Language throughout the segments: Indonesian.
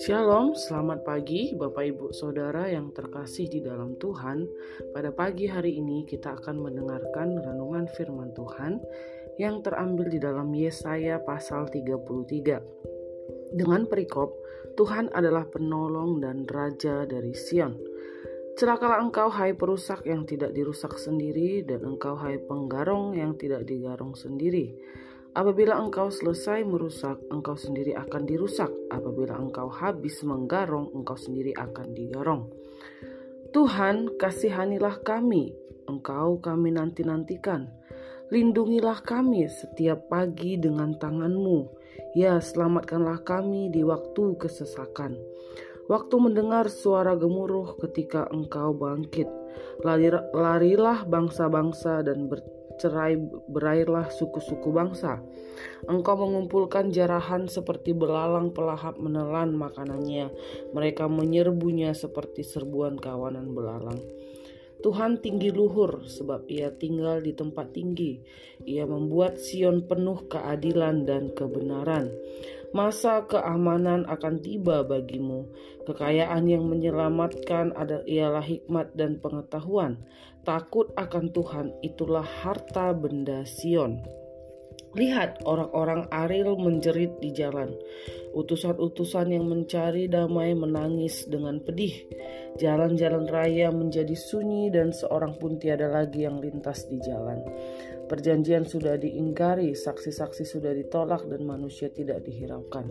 Shalom, selamat pagi Bapak Ibu Saudara yang terkasih di dalam Tuhan. Pada pagi hari ini kita akan mendengarkan renungan firman Tuhan yang terambil di dalam Yesaya pasal 33. Dengan perikop, Tuhan adalah penolong dan raja dari Sion. Celakalah engkau hai perusak yang tidak dirusak sendiri dan engkau hai penggarong yang tidak digarong sendiri. Apabila engkau selesai merusak, engkau sendiri akan dirusak. Apabila engkau habis menggarong, engkau sendiri akan digarong. Tuhan, kasihanilah kami. Engkau kami nanti-nantikan. Lindungilah kami setiap pagi dengan tanganmu. Ya, selamatkanlah kami di waktu kesesakan. Waktu mendengar suara gemuruh ketika engkau bangkit. Larilah bangsa-bangsa dan bertanya cerai berairlah suku-suku bangsa. Engkau mengumpulkan jarahan seperti belalang pelahap menelan makanannya. Mereka menyerbunya seperti serbuan kawanan belalang. Tuhan tinggi luhur sebab ia tinggal di tempat tinggi. Ia membuat Sion penuh keadilan dan kebenaran. Masa keamanan akan tiba bagimu. Kekayaan yang menyelamatkan adalah ialah hikmat dan pengetahuan. Takut akan Tuhan itulah harta benda Sion. Lihat orang-orang Aril menjerit di jalan. Utusan-utusan yang mencari damai menangis dengan pedih. Jalan-jalan raya menjadi sunyi dan seorang pun tiada lagi yang lintas di jalan. Perjanjian sudah diingkari, saksi-saksi sudah ditolak dan manusia tidak dihiraukan.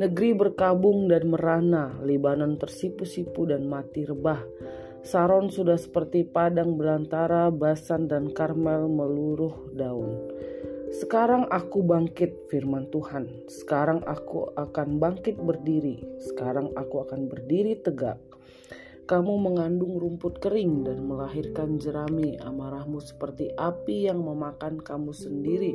Negeri berkabung dan merana, Libanon tersipu-sipu dan mati rebah. Saron sudah seperti padang belantara, Basan dan Karmel meluruh daun. Sekarang aku bangkit, firman Tuhan. Sekarang aku akan bangkit berdiri. Sekarang aku akan berdiri tegak. Kamu mengandung rumput kering dan melahirkan jerami. Amarahmu seperti api yang memakan kamu sendiri.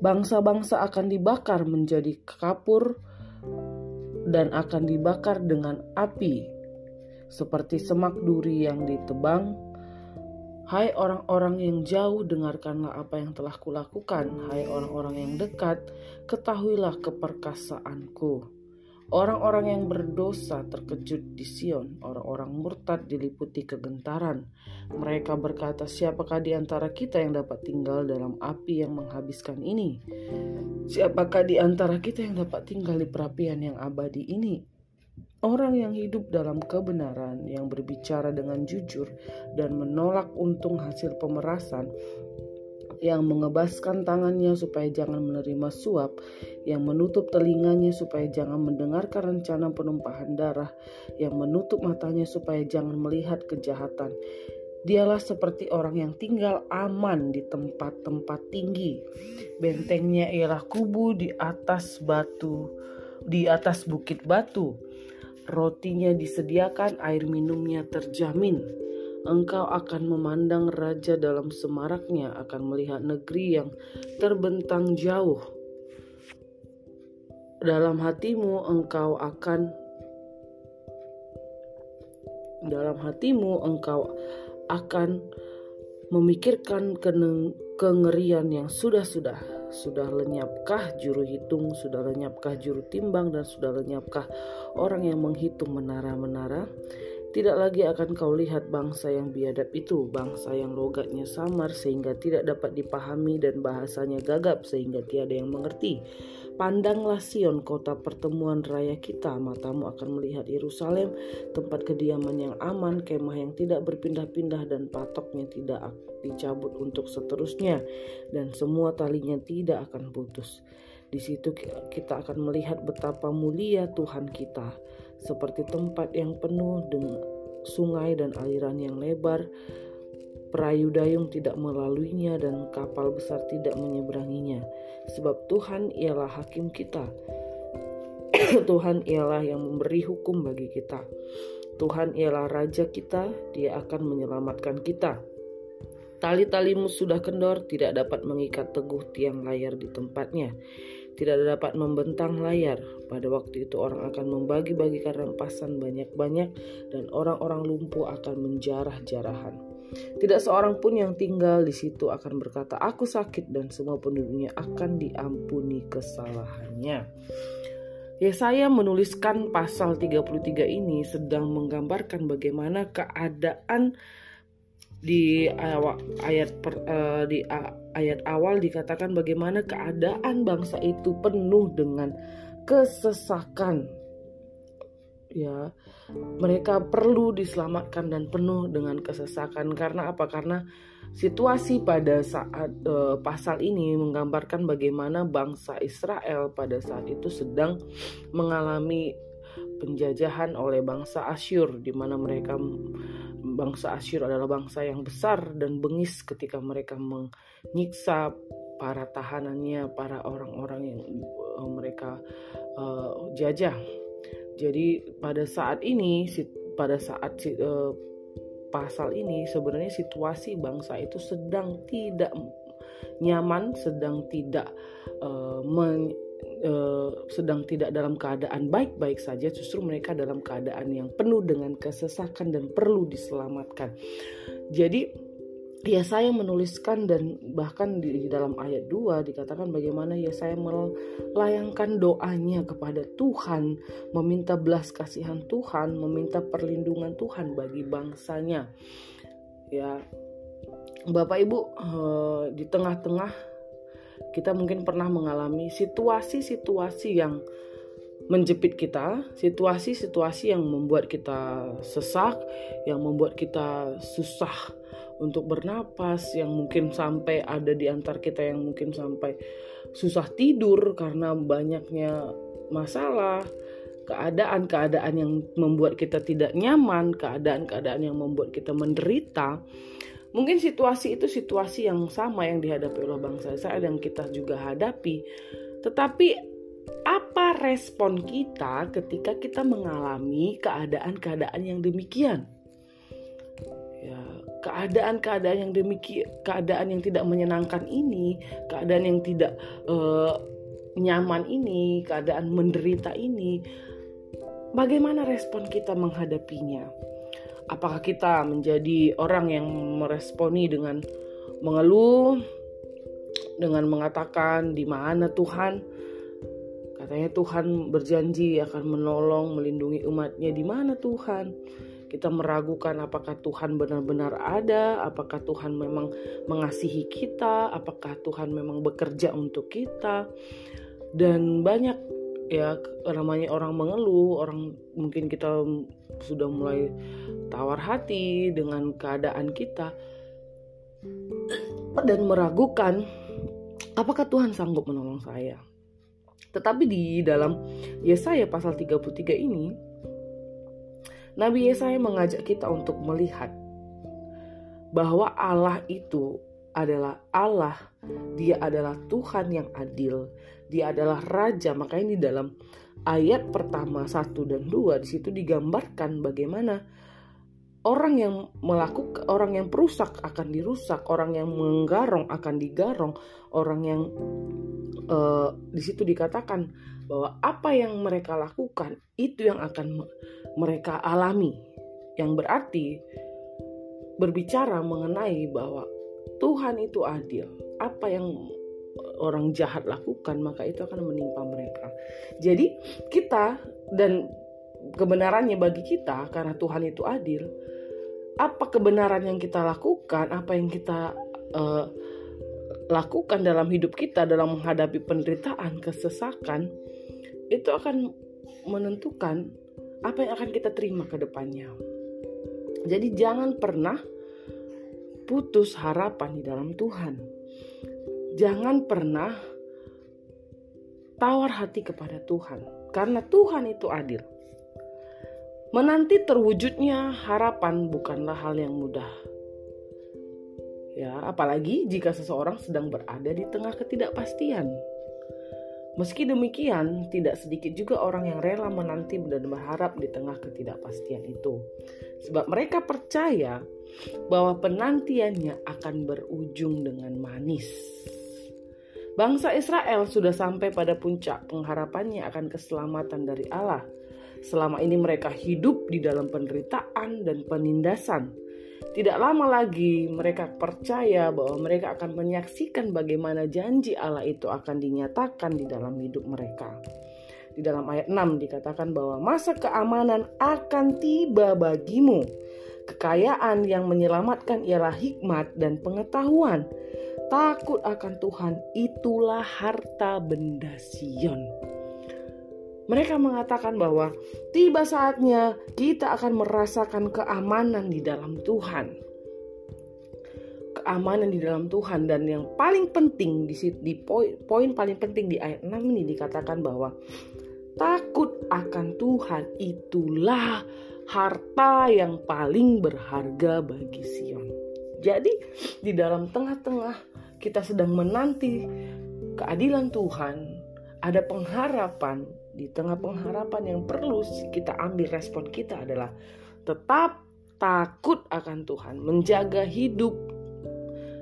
Bangsa-bangsa akan dibakar menjadi kapur dan akan dibakar dengan api seperti semak duri yang ditebang Hai orang-orang yang jauh, dengarkanlah apa yang telah kulakukan. Hai orang-orang yang dekat, ketahuilah keperkasaanku. Orang-orang yang berdosa terkejut di Sion, orang-orang murtad diliputi kegentaran. Mereka berkata, "Siapakah di antara kita yang dapat tinggal dalam api yang menghabiskan ini? Siapakah di antara kita yang dapat tinggal di perapian yang abadi ini?" Orang yang hidup dalam kebenaran, yang berbicara dengan jujur dan menolak untung hasil pemerasan, yang mengebaskan tangannya supaya jangan menerima suap, yang menutup telinganya supaya jangan mendengarkan rencana penumpahan darah, yang menutup matanya supaya jangan melihat kejahatan. Dialah seperti orang yang tinggal aman di tempat-tempat tinggi. Bentengnya ialah kubu di atas batu, di atas bukit batu rotinya disediakan, air minumnya terjamin. Engkau akan memandang raja dalam semaraknya, akan melihat negeri yang terbentang jauh. Dalam hatimu engkau akan dalam hatimu engkau akan memikirkan kengerian yang sudah-sudah sudah lenyapkah juru hitung, sudah lenyapkah juru timbang, dan sudah lenyapkah orang yang menghitung menara-menara? Tidak lagi akan kau lihat bangsa yang biadab itu, bangsa yang logatnya samar sehingga tidak dapat dipahami dan bahasanya gagap sehingga tiada yang mengerti. Pandanglah Sion, kota pertemuan raya kita. Matamu akan melihat Yerusalem, tempat kediaman yang aman, kemah yang tidak berpindah-pindah, dan patoknya tidak dicabut untuk seterusnya, dan semua talinya tidak akan putus. Di situ kita akan melihat betapa mulia Tuhan kita, seperti tempat yang penuh dengan sungai dan aliran yang lebar, perahu dayung tidak melaluinya dan kapal besar tidak menyeberanginya. Sebab Tuhan ialah hakim kita. Tuhan ialah yang memberi hukum bagi kita. Tuhan ialah raja kita, dia akan menyelamatkan kita. Tali-talimu sudah kendor, tidak dapat mengikat teguh tiang layar di tempatnya. Tidak dapat membentang layar. Pada waktu itu orang akan membagi-bagikan rampasan banyak-banyak dan orang-orang lumpuh akan menjarah-jarahan. Tidak seorang pun yang tinggal di situ akan berkata, "Aku sakit," dan semua penduduknya akan diampuni kesalahannya. Yesaya menuliskan pasal 33 ini sedang menggambarkan bagaimana keadaan di ayat per, uh, di ayat awal dikatakan bagaimana keadaan bangsa itu penuh dengan kesesakan. Ya mereka perlu diselamatkan dan penuh dengan kesesakan. Karena apa? Karena situasi pada saat uh, pasal ini menggambarkan bagaimana bangsa Israel pada saat itu sedang mengalami penjajahan oleh bangsa Asyur di mana mereka bangsa Asyur adalah bangsa yang besar dan bengis ketika mereka menyiksa para tahanannya para orang-orang yang uh, mereka uh, jajah. Jadi pada saat ini pada saat uh, pasal ini sebenarnya situasi bangsa itu sedang tidak nyaman, sedang tidak uh, uh, sedang tidak dalam keadaan baik-baik saja, justru mereka dalam keadaan yang penuh dengan kesesakan dan perlu diselamatkan. Jadi Yesaya menuliskan dan bahkan di, dalam ayat 2 dikatakan bagaimana Yesaya melayangkan doanya kepada Tuhan, meminta belas kasihan Tuhan, meminta perlindungan Tuhan bagi bangsanya. Ya, Bapak Ibu eh, di tengah-tengah kita mungkin pernah mengalami situasi-situasi yang menjepit kita, situasi-situasi yang membuat kita sesak, yang membuat kita susah untuk bernapas yang mungkin sampai ada di antar kita yang mungkin sampai susah tidur karena banyaknya masalah keadaan-keadaan yang membuat kita tidak nyaman, keadaan-keadaan yang membuat kita menderita. Mungkin situasi itu situasi yang sama yang dihadapi oleh bangsa Israel yang kita juga hadapi. Tetapi apa respon kita ketika kita mengalami keadaan-keadaan yang demikian? Ya, keadaan-keadaan yang demikian keadaan yang tidak menyenangkan ini keadaan yang tidak uh, nyaman ini keadaan menderita ini bagaimana respon kita menghadapinya apakah kita menjadi orang yang meresponi dengan mengeluh dengan mengatakan di mana Tuhan? Katanya Tuhan berjanji akan menolong melindungi umatnya. Di mana Tuhan? Kita meragukan apakah Tuhan benar-benar ada, apakah Tuhan memang mengasihi kita, apakah Tuhan memang bekerja untuk kita. Dan banyak ya namanya orang mengeluh, orang mungkin kita sudah mulai tawar hati dengan keadaan kita dan meragukan apakah Tuhan sanggup menolong saya. Tetapi di dalam Yesaya pasal 33 ini Nabi Yesaya mengajak kita untuk melihat bahwa Allah itu adalah Allah, Dia adalah Tuhan yang adil, Dia adalah Raja. Makanya di dalam ayat pertama satu dan dua di situ digambarkan bagaimana orang yang melakukan orang yang perusak akan dirusak, orang yang menggarong akan digarong, orang yang uh, di situ dikatakan bahwa apa yang mereka lakukan itu yang akan mereka alami. Yang berarti berbicara mengenai bahwa Tuhan itu adil. Apa yang orang jahat lakukan maka itu akan menimpa mereka. Jadi kita dan kebenarannya bagi kita karena Tuhan itu adil. Apa kebenaran yang kita lakukan, apa yang kita uh, lakukan dalam hidup kita dalam menghadapi penderitaan, kesesakan, itu akan menentukan apa yang akan kita terima ke depannya. Jadi jangan pernah putus harapan di dalam Tuhan. Jangan pernah tawar hati kepada Tuhan karena Tuhan itu adil. Menanti terwujudnya harapan bukanlah hal yang mudah. Ya, apalagi jika seseorang sedang berada di tengah ketidakpastian. Meski demikian, tidak sedikit juga orang yang rela menanti dan berharap di tengah ketidakpastian itu. Sebab mereka percaya bahwa penantiannya akan berujung dengan manis. Bangsa Israel sudah sampai pada puncak pengharapannya akan keselamatan dari Allah. Selama ini mereka hidup di dalam penderitaan dan penindasan. Tidak lama lagi mereka percaya bahwa mereka akan menyaksikan bagaimana janji Allah itu akan dinyatakan di dalam hidup mereka. Di dalam ayat 6 dikatakan bahwa masa keamanan akan tiba bagimu. Kekayaan yang menyelamatkan ialah hikmat dan pengetahuan. Takut akan Tuhan itulah harta benda Sion. Mereka mengatakan bahwa tiba saatnya kita akan merasakan keamanan di dalam Tuhan. Keamanan di dalam Tuhan dan yang paling penting di, poin, poin paling penting di ayat 6 ini dikatakan bahwa takut akan Tuhan itulah harta yang paling berharga bagi Sion. Jadi di dalam tengah-tengah kita sedang menanti keadilan Tuhan, ada pengharapan di tengah pengharapan yang perlu kita ambil respon kita adalah tetap takut akan Tuhan, menjaga hidup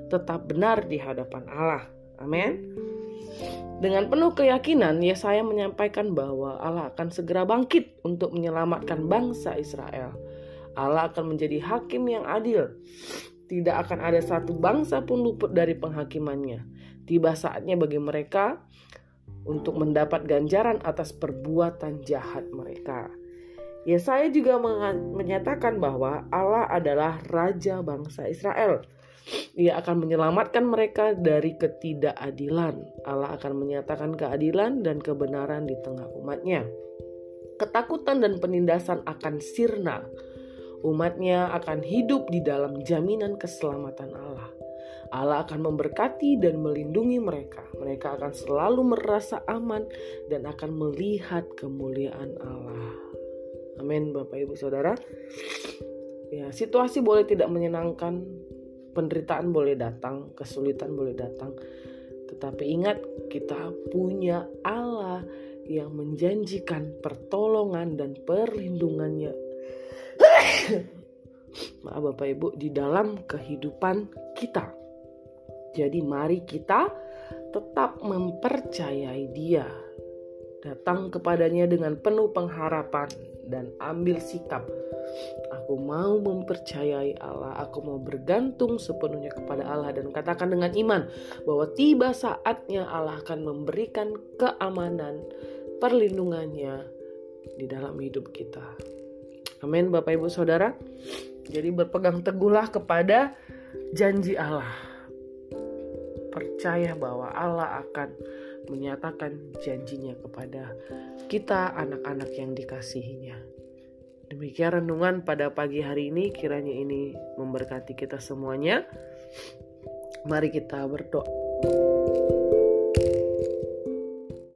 tetap benar di hadapan Allah. Amin. Dengan penuh keyakinan, Yesaya menyampaikan bahwa Allah akan segera bangkit untuk menyelamatkan bangsa Israel. Allah akan menjadi hakim yang adil. Tidak akan ada satu bangsa pun luput dari penghakimannya. Tiba saatnya bagi mereka untuk mendapat ganjaran atas perbuatan jahat mereka. Yesaya juga menyatakan bahwa Allah adalah raja bangsa Israel. Ia akan menyelamatkan mereka dari ketidakadilan. Allah akan menyatakan keadilan dan kebenaran di tengah umatnya. Ketakutan dan penindasan akan sirna. Umatnya akan hidup di dalam jaminan keselamatan Allah. Allah akan memberkati dan melindungi mereka. Mereka akan selalu merasa aman dan akan melihat kemuliaan Allah. Amin, Bapak Ibu Saudara. Ya, situasi boleh tidak menyenangkan, penderitaan boleh datang, kesulitan boleh datang. Tetapi ingat, kita punya Allah yang menjanjikan pertolongan dan perlindungannya. Maaf Bapak Ibu, di dalam kehidupan kita. Jadi mari kita tetap mempercayai dia. Datang kepadanya dengan penuh pengharapan dan ambil sikap. Aku mau mempercayai Allah, aku mau bergantung sepenuhnya kepada Allah dan katakan dengan iman bahwa tiba saatnya Allah akan memberikan keamanan, perlindungannya di dalam hidup kita. Amin Bapak Ibu Saudara. Jadi berpegang teguhlah kepada janji Allah percaya bahwa Allah akan menyatakan janjinya kepada kita anak-anak yang dikasihinya. Demikian renungan pada pagi hari ini kiranya ini memberkati kita semuanya. Mari kita berdoa.